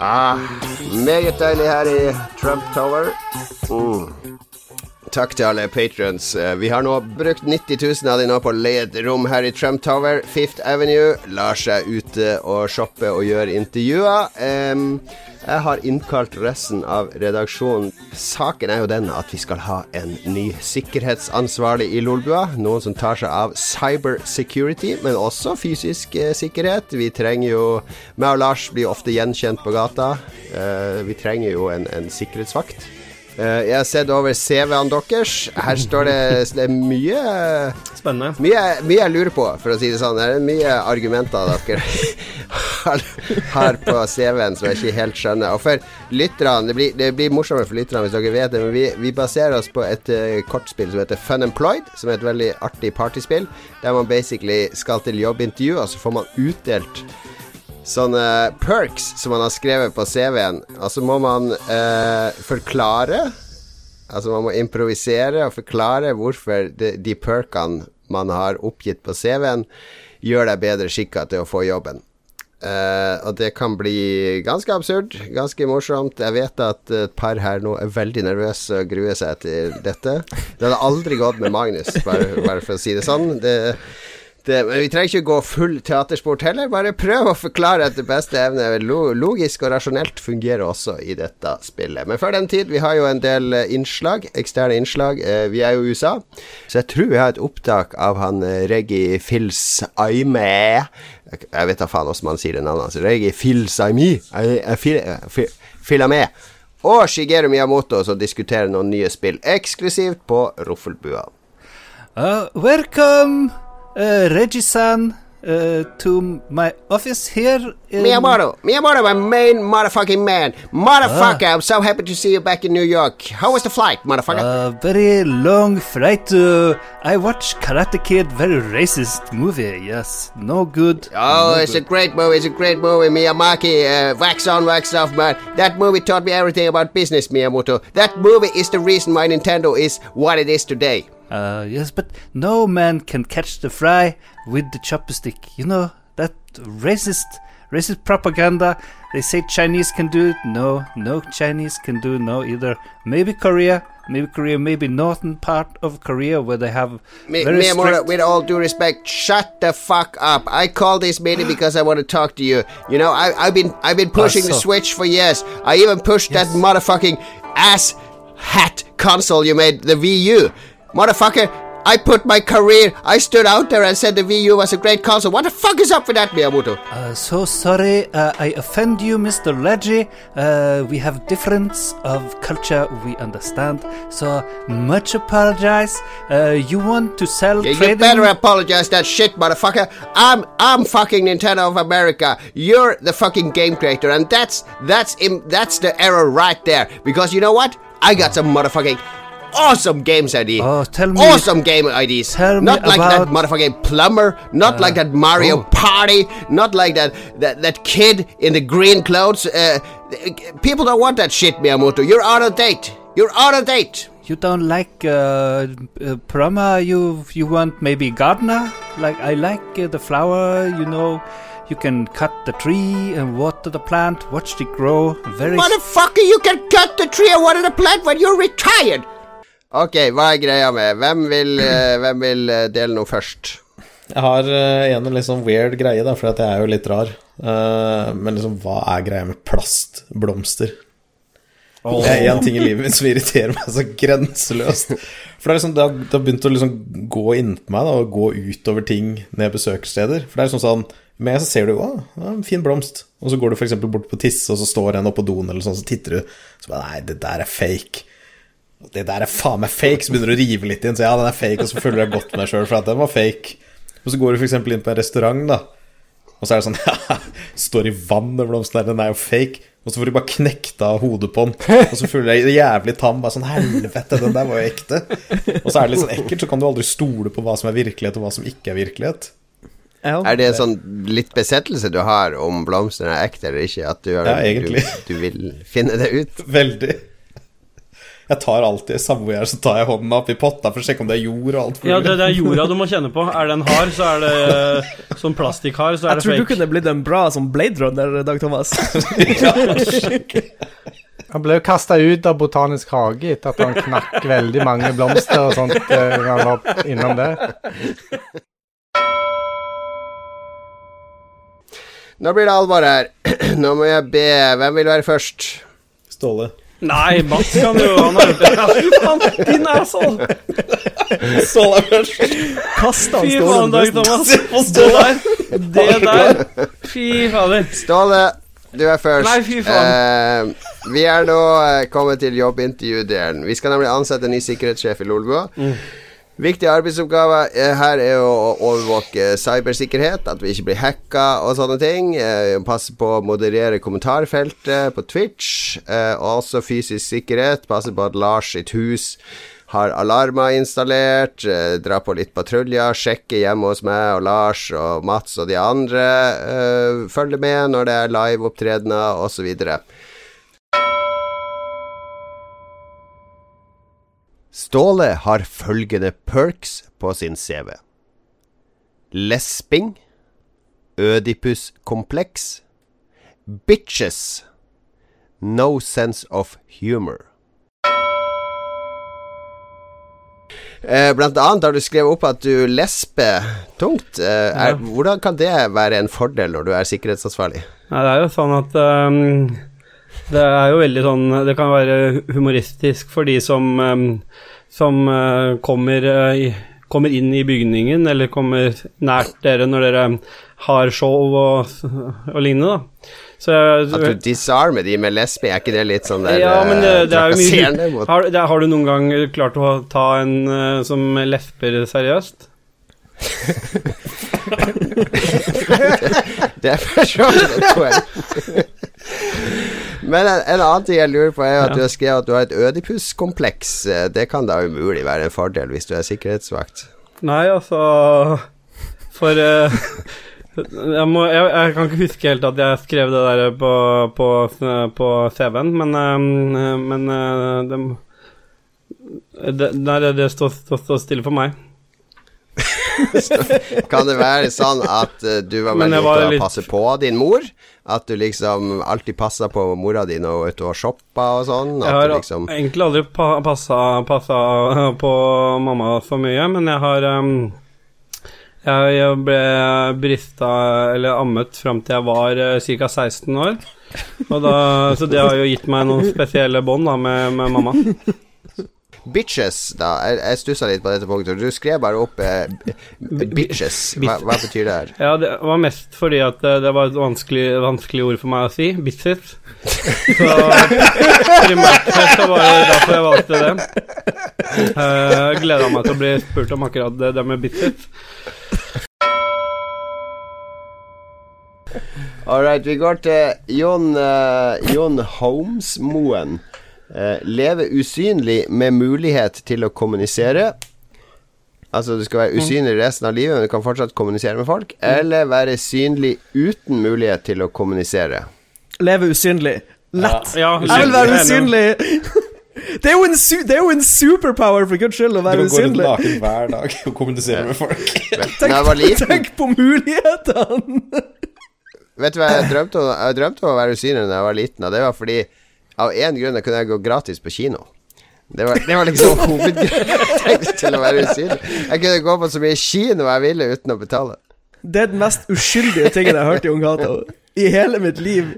Ah, meget deilig her i Trump Tower. Mm. Takk til alle patrons. Eh, vi har nå brukt 90 000 av de nå på å leie et rom her i Trump Tower. Fifth Avenue lar seg ute og shoppe og gjøre intervjuer. Um, jeg har innkalt resten av redaksjonen. Saken er jo den at vi skal ha en ny sikkerhetsansvarlig i Lolbua. Noen som tar seg av cyber security, men også fysisk eh, sikkerhet. Vi trenger jo Meg og Lars blir ofte gjenkjent på gata. Eh, vi trenger jo en, en sikkerhetsvakt. Uh, jeg har sett over CV-ene deres. Her står det, det mye Spennende. Mye, mye, jeg lurer på, for å si det sånn. Det er mye argumenter dere har på CV-en som jeg ikke helt skjønner. Og for lytterne Det blir, det blir morsommere for lytterne hvis dere vet det, men vi, vi baserer oss på et uh, kortspill som heter Fun Employed, som er et veldig artig partyspill, der man basically skal til jobbintervju, og så får man utdelt sånne perks som man har skrevet på CV-en. Altså må man eh, forklare Altså man må improvisere og forklare hvorfor de, de perkene man har oppgitt på CV-en, gjør deg bedre skikka til å få jobben. Uh, og det kan bli ganske absurd, ganske morsomt. Jeg vet at et par her nå er veldig nervøse og gruer seg til dette. Det hadde aldri gått med Magnus, bare, bare for å si det sånn. Det det, men vi trenger ikke gå full teatersport heller. Bare prøv å forklare etter beste evne. Logisk og rasjonelt fungerer også i dette spillet. Men før den tid, vi har jo en del eh, innslag, eksterne innslag. Eh, vi er jo i USA, så jeg tror vi har et opptak av han eh, Reggie Fils Aime. Jeg vet da faen hvordan man sier det navnet hans. Reggie Fils Aime. Filame. Og Shigeru Miyamoto som diskuterer noen nye spill eksklusivt på Roffelbua. Uh, welcome! Uh, Reggie-san uh, to my office here. In... Miyamoto, Miyamoto, my main motherfucking man. Motherfucker, ah. I'm so happy to see you back in New York. How was the flight, motherfucker? Uh, very long flight. Uh, I watched Karate Kid, very racist movie. Yes, no good. Oh, no it's good. a great movie. It's a great movie, Miyamaki. Uh, wax on, wax off, man. That movie taught me everything about business, Miyamoto. That movie is the reason why Nintendo is what it is today. Uh, yes, but no man can catch the fry with the chopstick. You know that racist, racist propaganda. They say Chinese can do it. No, no Chinese can do it. No either. Maybe Korea. Maybe Korea. Maybe northern part of Korea where they have Me, very me strict... with all due respect, shut the fuck up. I call this meeting because I want to talk to you. You know, I, have been I've been pushing so. the Switch for years. I even pushed yes. that motherfucking ass hat console you made, the VU. Motherfucker, I put my career, I stood out there and said the VU was a great console. What the fuck is up with that, Miyamoto? Uh, so sorry, uh, I offend you, Mr. Leggy. Uh, we have difference of culture, we understand. So much apologize. Uh, you want to sell yeah? You better apologize that shit, motherfucker. I'm I'm fucking Nintendo of America. You're the fucking game creator, and that's that's Im- that's the error right there. Because you know what? I got some motherfucking awesome games ID. Oh, tell me. Awesome game IDs. Tell not me like about, that motherfucking plumber. Not uh, like that Mario oh. Party. Not like that, that that kid in the green clothes. Uh, people don't want that shit, Miyamoto. You're out of date. You're out of date. You don't like uh, uh Prama. You you want maybe gardener? Like I like uh, the flower. You know. You can cut the tree and water the plant, watch it grow. Very Motherfucker, you can cut the tree and water the plant when you're retired! Ok, hva er greia med Hvem vil, uh, hvem vil uh, dele noe først? Jeg har uh, en litt sånn weird greie, da, for jeg er jo litt rar. men liksom, hva er greia med plastblomster? Oh. Det er én ting i livet mitt som irriterer meg så grenseløst. For det, liksom, det, har, det har begynt å liksom gå innpå meg da, og gå utover ting når jeg besøker steder. For det er liksom sånn Med så ser du jo en fin blomst, og så går du f.eks. bort på tisse, og så står en oppe på doen, eller sånn, så titter du, så bare Nei, det der er fake det der er faen meg fake, så begynner du å rive litt inn. Så ja, den er fake, og så føler jeg godt med meg sjøl for at den var fake. Og så går du f.eks. inn på en restaurant, da, og så er det sånn ja, Står i vann, den blomsten der, den er jo fake. Og så får du bare knekt av hodet på den, og så føler jeg jævlig tam. Bare sånn Helvete, den der var jo ekte. Og så er det litt sånn ekkelt, så kan du aldri stole på hva som er virkelighet, og hva som ikke er virkelighet. Er det en sånn litt besettelse du har om blomstene er ekte eller ikke? At du, har, ja. Du, du vil finne det ut? Veldig. Jeg tar alltid samme hvor jeg er, så tar jeg hånda oppi potta for å sjekke om det er jord og alt. Ja, det, det er jorda du må kjenne på. Er den hard, så er det sånn plastikkhard, så er Jeg det tror du kunne blitt en bra som Blade Runner, Dag Thomas. Han ble jo kasta ut av Botanisk hage etter at han knakk veldig mange blomster og sånt eh, når han var innom det. Nå blir det alvor her. Nå må jeg be Hvem vil være først? Ståle. Nei, Mats kan jo Han har gjort det. Fy faen, din asshole! Ståle er først. Kast han Fy Ståle faen, Dag. Thomas. Det der. Det der. Fy fader. Ståle, du er først. Nei, fy faen. Eh, vi er nå eh, kommet til jobbintervjudelen. Vi skal nemlig ansette en ny sikkerhetssjef i Lolbua. Viktige arbeidsoppgaver her er å overvåke cybersikkerhet, at vi ikke blir hacka og sånne ting. Eh, passe på å moderere kommentarfeltet på Twitch. Eh, og også fysisk sikkerhet. Passe på at Lars sitt hus har alarmer installert. Eh, dra på litt patruljer. Sjekke hjemme hos meg og Lars og Mats og de andre. Eh, følge med når det er liveopptredener osv. Ståle har følgende perks på sin CV. Lesping. Ødipuskompleks. Bitches. No sense of humor. Eh, Blant annet har du skrevet opp at du lesper tungt. Er, ja. Hvordan kan det være en fordel når du er sikkerhetsansvarlig? Nei, det er jo sånn at ehm, Det er jo veldig sånn Det kan være humoristisk for de som Som eh, kommer, eh, kommer inn i bygningen, eller kommer nært dere når dere har show og, og lignende, da. Så At du disarmer de med lesbe er ikke det litt sånn der ja, men det, eh, det er jo mye har, det, har du noen gang klart å ta en som lesber seriøst? Det er for så vidt et poeng. Men en, en annen ting jeg lurer på, er at Ja. du har skrevet at du har et ødipuskompleks. Eh, Det kan da umulig være en fordel hvis du er sikkerhetsvakt. Nei, altså For uh, jeg, må, jeg, jeg kan ikke huske helt at jeg skrev det der på, på, på CV-en, men, uh, men uh, det, det, det, det står, står, står stille for meg. Kan det være sånn at eh, du var veldig jeg til å passe på din mor? At du liksom alltid passa på mora di når hun var ute og shoppa og sånn? Jeg har liksom egentlig aldri pa, passa, på mamma så mye, men jeg har um, jeg, ble brista, eller ammet, fram til jeg var uh, ca. 16 år. Da, så det har jo gitt meg noen spesielle bånd med, med mamma. Bitches, da. Jeg, jeg stussa litt på dette punktet. Du skrev bare opp eh, bitches. Hva, hva betyr det her? Ja, det var mest fordi at uh, det var et vanskelig, vanskelig ord for meg å si. Bitches. Så primært så var det derfor jeg valgte det. Uh, Gleda meg til å bli spurt om akkurat det, det med bitches. All right, vi går til Jon, uh, Jon Holmesmoen. Eh, leve usynlig med mulighet til å kommunisere. Altså du skal være usynlig resten av livet, men du kan fortsatt kommunisere med folk. Eller være synlig uten mulighet til å kommunisere. Leve usynlig. Lett. Ja, Jeg vil være usynlig! Det er jo en, su det er jo en superpower, for guds skyld, å Du være kan gå rundt usynlig. naken hver dag og kommunisere med folk. tenk, jeg var liten Tenk på mulighetene! Vet du hva jeg drømte om? Jeg drømte om å være usynlig da jeg var liten, og det var fordi av én grunn kunne jeg gå gratis på kino. Det var, det var liksom hovedgrunnen til å være usynlig. Jeg kunne gå på så mye kino jeg ville uten å betale. Det er den mest uskyldige tingen jeg har hørt i Ung Cato i hele mitt liv.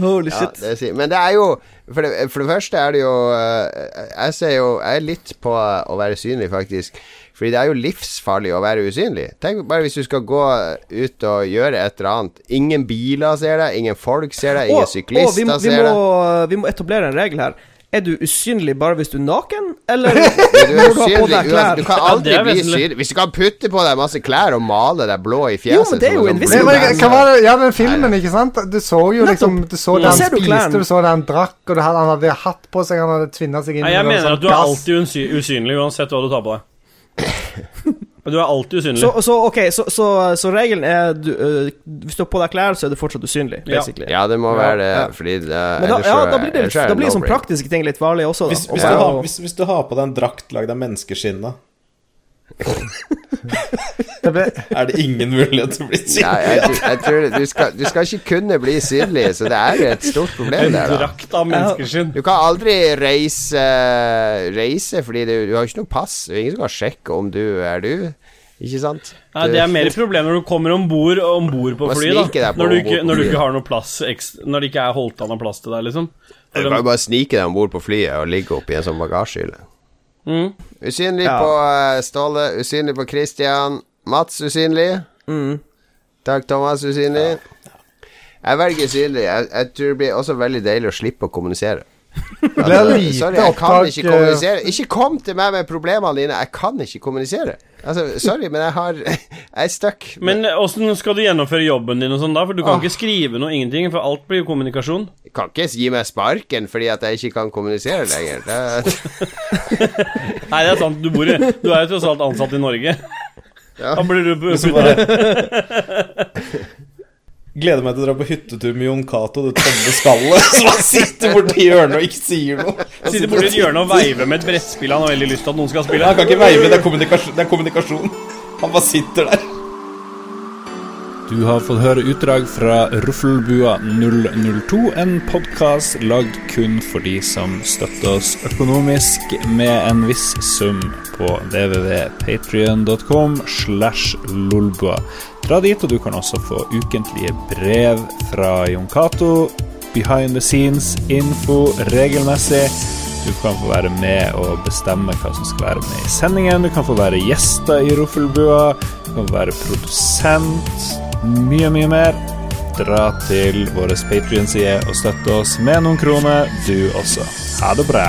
Holy Ja, det men det er jo for det, for det første er det jo eh, Jeg ser jo Jeg er litt på å være synlig, faktisk. Fordi det er jo livsfarlig å være usynlig. Tenk bare hvis du skal gå ut og gjøre et eller annet. Ingen biler ser deg, ingen folk ser deg, ingen Og- og syklister vi, vi, ser deg. vi må etablere en regel her. Er du usynlig bare hvis du er naken, eller Du er må du ha på deg klær? Du kan aldri det bli synlig. Hvis du kan putte på deg masse klær og male deg blå i fjeset Jo, men det er jo sånn en viss blod- men, hva var det Ja, den filmen, ikke sant? Du så jo liksom Du så det han spiste, du så det han drakk, og han hadde hatt på seg, han hadde tvinna seg inn jeg mener sånn at du er alltid usynlig uansett hva du tar på deg. Men du er alltid usynlig. Så, så ok, så, så, så regelen er du, uh, Hvis du har på deg klær, så er du fortsatt usynlig, Ja. basically. Ja, det må være det, Ja. fordi det, Men da, ja, da blir det, er da blir det sånn praktiske ting litt farlig også, da. Hvis, hvis, ja. du har, hvis, hvis du har på deg en drakt lagd av menneskeskinn, da, ble, er det ingen mulighet til å bli Ja, synlig? jeg, jeg tror det, du, skal, du skal ikke kunne bli synlig, så det er et stort problem En der, drakt av menneskeskinn. Du kan aldri reise, reise fordi du, du har ikke noe pass. Det er ingen som kan sjekke om du er du. Ikke sant? Nei, det er mer et problem når du kommer om bord på flyet. da Når du ikke, når du ikke har noe plass ekstra, Når det ikke er holdt av noe plass til deg, liksom. Du kan jo bare snike deg om bord på flyet og ligge oppi en sånn bagasjehylle. Mm. Usynlig Ja. på eh, Ståle, usynlig på Christian. Mats usynlig. Mm. Dag Thomas usynlig. Jeg velger synlig. Jeg, jeg tror det blir også veldig deilig å slippe å kommunisere. Altså, Sorry, jeg kan ikke eh, kommunisere. Ikke kom til meg med problemene dine. Jeg kan ikke kommunisere. Altså, sorry, men jeg har Jeg er stuck. Men åssen skal du gjennomføre jobben din og sånn da? For du kan Åh. ikke skrive noe, ingenting, for alt blir jo kommunikasjon. Jeg kan ikke gi meg sparken fordi at jeg ikke kan kommunisere lenger. Det, Nei, det er sant. Du, bor i, du er jo tross alt ansatt i Norge. Ja. Da blir du bare Gleder meg til å dra på hyttetur med Jon Cato, det tomme skallet, som han sitter borti hjørnet og ikke sier noe. Han Sitter borti et hjørne og veiver med et brettspill han har veldig lyst til at noen skal spille. Han kan ikke veive, det er kommunikasjon. Det er kommunikasjon. Han bare sitter der. Du har fått høre utdrag fra Ruffelbua 002, en podkast lagd kun for de som støtter oss økonomisk med en viss sum på www.patrion.com slash lolbua. Dra dit, og du kan også få ukentlige brev fra Jon Cato, behind the scenes, info regelmessig. Du kan få være med og bestemme hva som skal være med i sendingen. Du kan få være gjester i Ruffelbua. Du kan få være produsent. Mye, mye mer. Dra til vår Patrion-side og støtte oss med noen kroner, du også. Ha det bra.